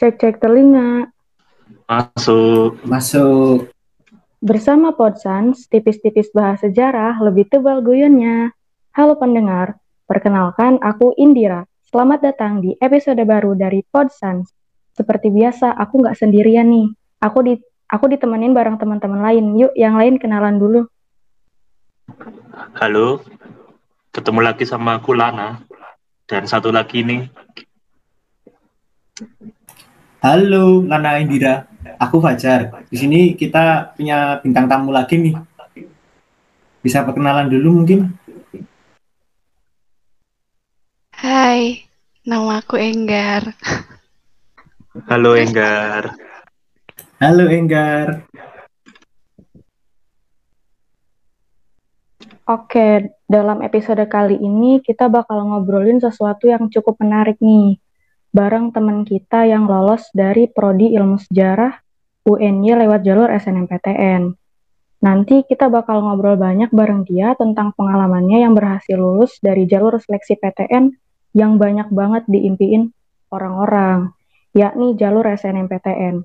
Cek-cek telinga. Masuk. Masuk. Bersama Podsans, tipis-tipis bahas sejarah lebih tebal guyonnya. Halo pendengar, perkenalkan aku Indira. Selamat datang di episode baru dari Podsans. Seperti biasa, aku nggak sendirian nih. Aku di aku ditemenin bareng teman-teman lain. Yuk, yang lain kenalan dulu. Halo. Ketemu lagi sama aku Lana. Dan satu lagi nih. Halo, Lana Indira. Aku Fajar. Di sini kita punya bintang tamu lagi nih. Bisa perkenalan dulu mungkin? Hai, nama aku Enggar. Halo Enggar. Halo Enggar. Oke, dalam episode kali ini kita bakal ngobrolin sesuatu yang cukup menarik nih bareng teman kita yang lolos dari Prodi Ilmu Sejarah UNY lewat jalur SNMPTN. Nanti kita bakal ngobrol banyak bareng dia tentang pengalamannya yang berhasil lulus dari jalur seleksi PTN yang banyak banget diimpiin orang-orang, yakni jalur SNMPTN.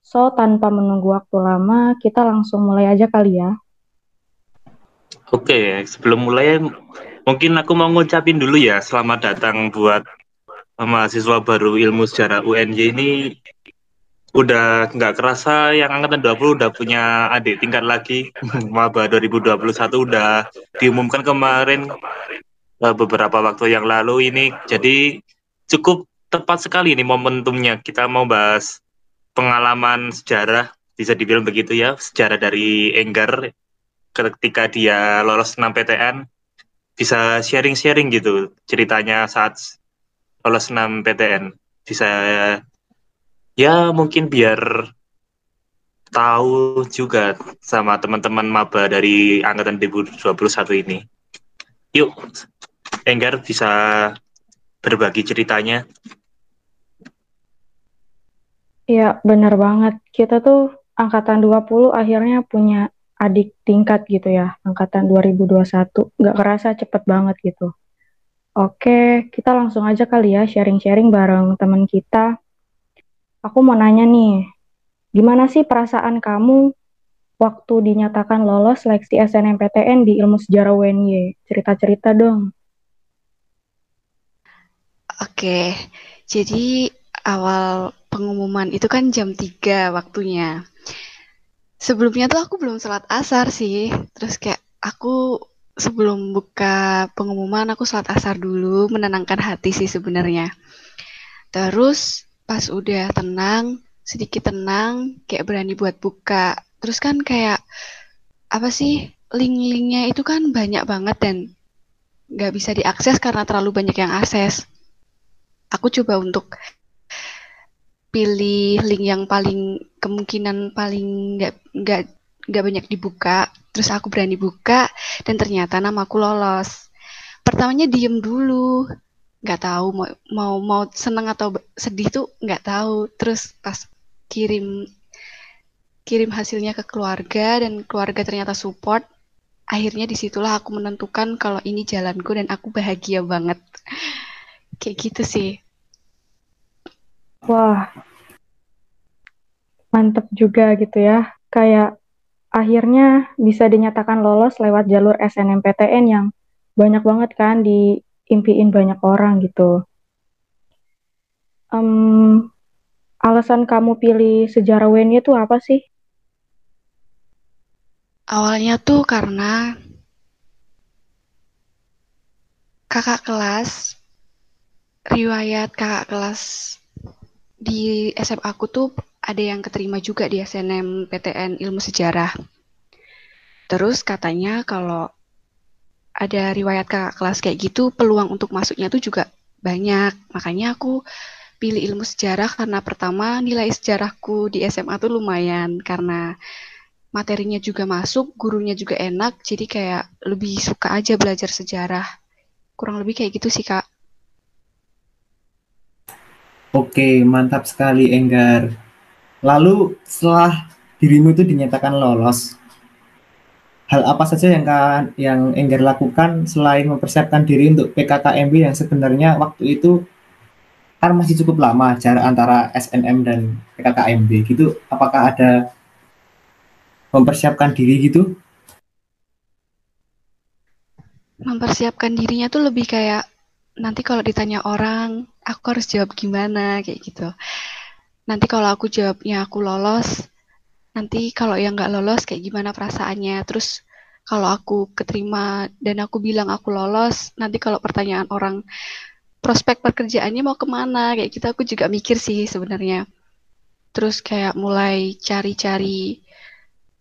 So, tanpa menunggu waktu lama, kita langsung mulai aja kali ya. Oke, sebelum mulai, mungkin aku mau ngucapin dulu ya, selamat datang buat mahasiswa baru ilmu sejarah UNJ ini udah nggak kerasa yang angkatan 20 udah punya adik tingkat lagi. Maba 2021 udah diumumkan kemarin uh, beberapa waktu yang lalu ini. Jadi cukup tepat sekali ini momentumnya. Kita mau bahas pengalaman sejarah bisa dibilang begitu ya sejarah dari Enggar ketika dia lolos 6 PTN. Bisa sharing-sharing gitu ceritanya saat lolos 6 PTN bisa ya mungkin biar tahu juga sama teman-teman maba dari angkatan 2021 ini. Yuk, Enggar bisa berbagi ceritanya. Iya, benar banget. Kita tuh angkatan 20 akhirnya punya adik tingkat gitu ya, angkatan 2021. Nggak kerasa cepet banget gitu. Oke, kita langsung aja kali ya sharing-sharing bareng teman kita. Aku mau nanya nih, gimana sih perasaan kamu waktu dinyatakan lolos seleksi SNMPTN di Ilmu Sejarah UNY? Cerita-cerita dong. Oke, jadi awal pengumuman itu kan jam 3 waktunya. Sebelumnya tuh aku belum sholat asar sih, terus kayak aku sebelum buka pengumuman aku sholat asar dulu menenangkan hati sih sebenarnya. Terus pas udah tenang sedikit tenang kayak berani buat buka. Terus kan kayak apa sih link-linknya itu kan banyak banget dan nggak bisa diakses karena terlalu banyak yang akses. Aku coba untuk pilih link yang paling kemungkinan paling nggak nggak nggak banyak dibuka terus aku berani buka dan ternyata nama aku lolos. Pertamanya diem dulu nggak tahu mau mau mau seneng atau sedih tuh nggak tahu. Terus pas kirim kirim hasilnya ke keluarga dan keluarga ternyata support akhirnya di situlah aku menentukan kalau ini jalanku dan aku bahagia banget. Kayak gitu sih. Wah mantep juga gitu ya. Kayak akhirnya bisa dinyatakan lolos lewat jalur SNMPTN yang banyak banget kan diimpiin banyak orang gitu. Um, alasan kamu pilih sejarah WNY itu apa sih? Awalnya tuh karena kakak kelas, riwayat kakak kelas di SMA aku tuh ada yang keterima juga di SNMPTN Ilmu Sejarah. Terus katanya kalau ada riwayat kakak kelas kayak gitu, peluang untuk masuknya tuh juga banyak. Makanya aku pilih ilmu sejarah karena pertama nilai sejarahku di SMA tuh lumayan karena materinya juga masuk, gurunya juga enak, jadi kayak lebih suka aja belajar sejarah. Kurang lebih kayak gitu sih, Kak. Oke, mantap sekali Enggar. Lalu setelah dirimu itu dinyatakan lolos, hal apa saja yang kan yang Enggar lakukan selain mempersiapkan diri untuk PKKMB yang sebenarnya waktu itu kan masih cukup lama jarak antara SNM dan PKKMB gitu? Apakah ada mempersiapkan diri gitu? Mempersiapkan dirinya tuh lebih kayak nanti kalau ditanya orang aku harus jawab gimana kayak gitu. Nanti kalau aku jawabnya aku lolos nanti kalau yang nggak lolos kayak gimana perasaannya? Terus kalau aku keterima dan aku bilang aku lolos nanti kalau pertanyaan orang prospek pekerjaannya mau ke mana? Kayak gitu aku juga mikir sih sebenarnya. Terus kayak mulai cari-cari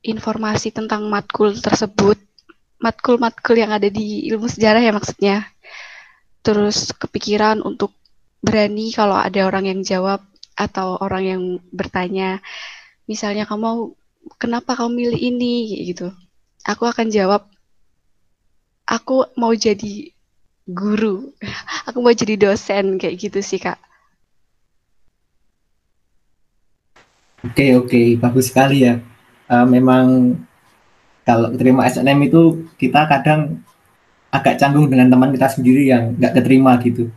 informasi tentang matkul tersebut matkul-matkul yang ada di ilmu sejarah ya maksudnya. Terus kepikiran untuk berani kalau ada orang yang jawab atau orang yang bertanya misalnya kamu kenapa kamu milih ini gitu aku akan jawab aku mau jadi guru. Aku mau jadi dosen kayak gitu sih kak. Oke oke bagus sekali ya. Uh, memang kalau terima SNM itu kita kadang agak canggung dengan teman kita sendiri yang nggak keterima gitu.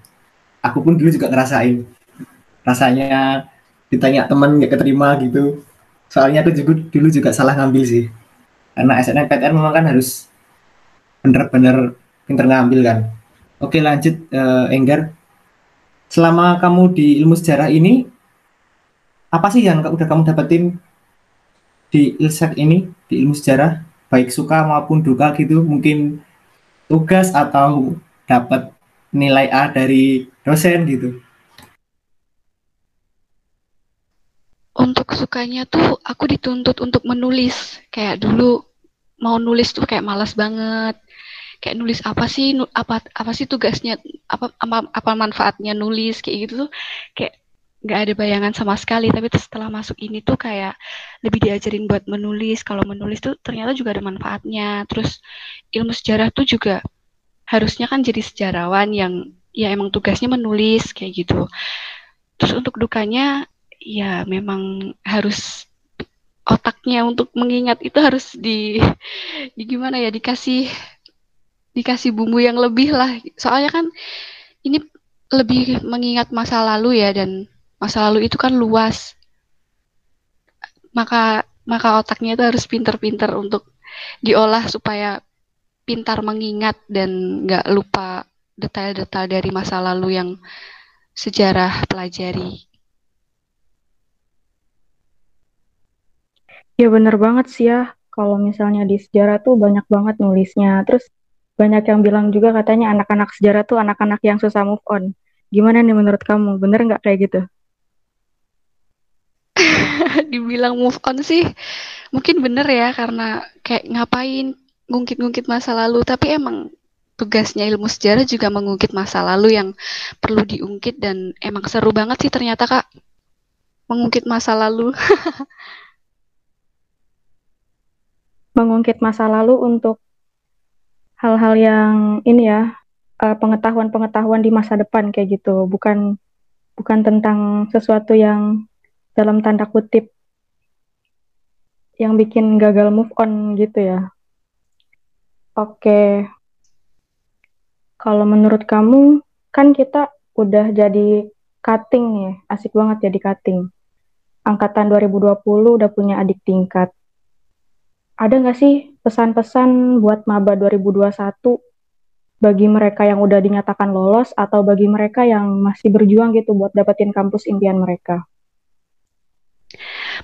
Aku pun dulu juga ngerasain rasanya ditanya teman nggak keterima gitu. Soalnya aku juga dulu juga salah ngambil sih. Karena SNMPTN memang kan harus bener-bener pinter ngambil kan Oke lanjut uh, Enggar. Selama kamu di ilmu sejarah ini, apa sih yang udah kamu dapetin di ilsek ini, di ilmu sejarah, baik suka maupun duka gitu, mungkin tugas atau dapat nilai A dari dosen gitu? Untuk sukanya tuh aku dituntut untuk menulis. Kayak dulu mau nulis tuh kayak malas banget. Kayak nulis apa sih apa apa sih tugasnya apa apa, apa manfaatnya nulis kayak gitu tuh kayak nggak ada bayangan sama sekali. Tapi setelah masuk ini tuh kayak lebih diajarin buat menulis. Kalau menulis tuh ternyata juga ada manfaatnya. Terus ilmu sejarah tuh juga harusnya kan jadi sejarawan yang ya emang tugasnya menulis kayak gitu. Terus untuk dukanya ya memang harus otaknya untuk mengingat itu harus di, di gimana ya dikasih dikasih bumbu yang lebih lah. Soalnya kan ini lebih mengingat masa lalu ya dan masa lalu itu kan luas. Maka maka otaknya itu harus pinter-pinter untuk diolah supaya pintar mengingat dan nggak lupa detail-detail dari masa lalu yang sejarah pelajari. Ya bener banget sih ya, kalau misalnya di sejarah tuh banyak banget nulisnya. Terus banyak yang bilang juga katanya anak-anak sejarah tuh anak-anak yang susah move on. Gimana nih menurut kamu? Bener nggak kayak gitu? Dibilang move on sih, mungkin bener ya karena kayak ngapain ngungkit-ngungkit masa lalu. Tapi emang tugasnya ilmu sejarah juga mengungkit masa lalu yang perlu diungkit dan emang seru banget sih ternyata kak mengungkit masa lalu. mengungkit masa lalu untuk hal-hal yang ini ya eh, pengetahuan-pengetahuan di masa depan kayak gitu. Bukan bukan tentang sesuatu yang dalam tanda kutip yang bikin gagal move on gitu ya. Oke. Kalau menurut kamu kan kita udah jadi cutting nih asik banget jadi cutting. Angkatan 2020 udah punya adik tingkat ada nggak sih pesan-pesan buat maba 2021 bagi mereka yang udah dinyatakan lolos atau bagi mereka yang masih berjuang gitu buat dapetin kampus impian mereka?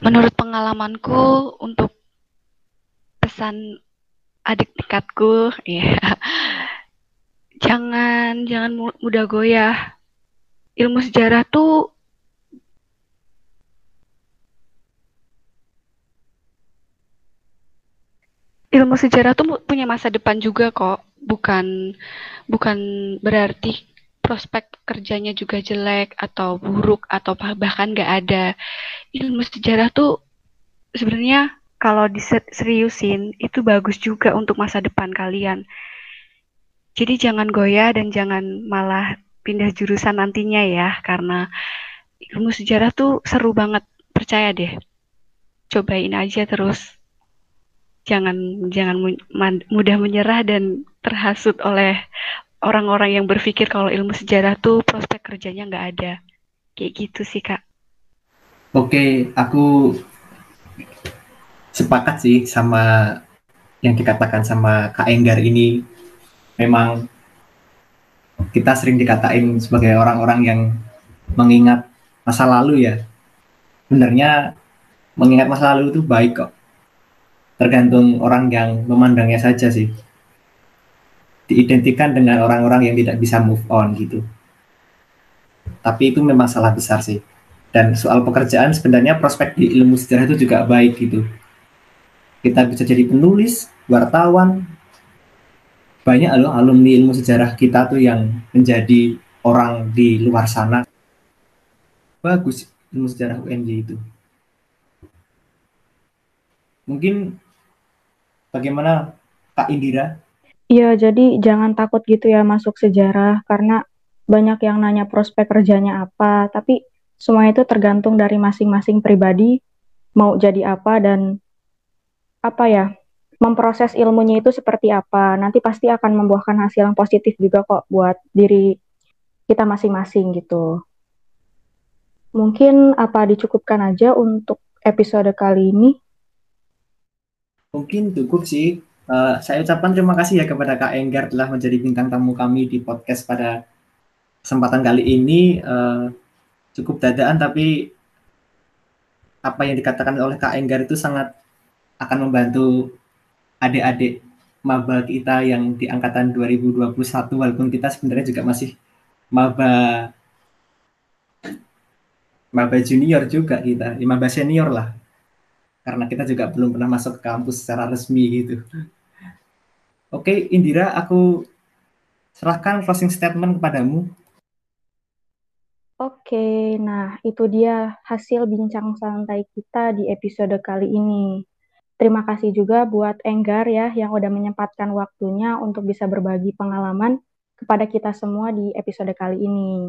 Menurut pengalamanku untuk pesan adik tingkatku ya jangan jangan mudah goyah. Ilmu sejarah tuh ilmu sejarah tuh punya masa depan juga kok. Bukan bukan berarti prospek kerjanya juga jelek atau buruk atau bahkan nggak ada. Ilmu sejarah tuh sebenarnya kalau diseriusin itu bagus juga untuk masa depan kalian. Jadi jangan goyah dan jangan malah pindah jurusan nantinya ya karena ilmu sejarah tuh seru banget. Percaya deh. Cobain aja terus jangan jangan mudah menyerah dan terhasut oleh orang-orang yang berpikir kalau ilmu sejarah tuh prospek kerjanya nggak ada. Kayak gitu sih, Kak. Oke, aku sepakat sih sama yang dikatakan sama Kak Enggar ini. Memang kita sering dikatain sebagai orang-orang yang mengingat masa lalu ya. Sebenarnya mengingat masa lalu itu baik kok. Tergantung orang yang memandangnya saja sih. Diidentikan dengan orang-orang yang tidak bisa move on gitu. Tapi itu memang salah besar sih dan soal pekerjaan sebenarnya prospek di ilmu sejarah itu juga baik gitu. Kita bisa jadi penulis, wartawan. Banyak loh alumni ilmu sejarah kita tuh yang menjadi orang di luar sana. Bagus ilmu sejarah UNJ itu. Mungkin bagaimana Kak Indira? Iya, jadi jangan takut gitu ya masuk sejarah karena banyak yang nanya prospek kerjanya apa, tapi semua itu tergantung dari masing-masing pribadi mau jadi apa dan apa ya memproses ilmunya itu seperti apa. Nanti pasti akan membuahkan hasil yang positif juga kok buat diri kita masing-masing gitu. Mungkin apa dicukupkan aja untuk episode kali ini mungkin cukup sih uh, saya ucapkan terima kasih ya kepada Kak Enggar telah menjadi bintang tamu kami di podcast pada kesempatan kali ini uh, cukup dadaan tapi apa yang dikatakan oleh Kak Enggar itu sangat akan membantu adik-adik maba kita yang di angkatan 2021 walaupun kita sebenarnya juga masih maba maba junior juga kita, ya, maba senior lah. Karena kita juga belum pernah masuk ke kampus secara resmi gitu. Oke, Indira, aku serahkan closing statement kepadamu. Oke, nah itu dia hasil bincang santai kita di episode kali ini. Terima kasih juga buat Enggar ya yang udah menyempatkan waktunya untuk bisa berbagi pengalaman kepada kita semua di episode kali ini.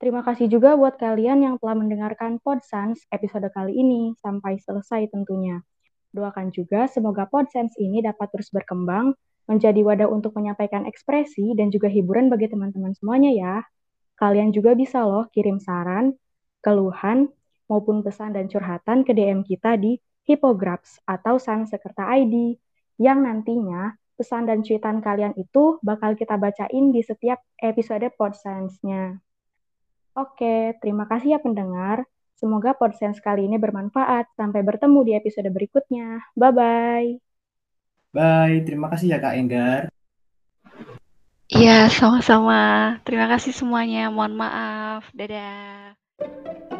Terima kasih juga buat kalian yang telah mendengarkan Podsans episode kali ini sampai selesai tentunya. Doakan juga semoga Podsans ini dapat terus berkembang, menjadi wadah untuk menyampaikan ekspresi dan juga hiburan bagi teman-teman semuanya ya. Kalian juga bisa loh kirim saran, keluhan, maupun pesan dan curhatan ke DM kita di Hippograph atau Sansekerta ID, yang nantinya pesan dan cuitan kalian itu bakal kita bacain di setiap episode Podsense-nya. Oke, terima kasih ya pendengar. Semoga Podsense kali ini bermanfaat. Sampai bertemu di episode berikutnya. Bye-bye. Bye, terima kasih ya Kak Enggar. Iya, sama-sama. Terima kasih semuanya. Mohon maaf. Dadah.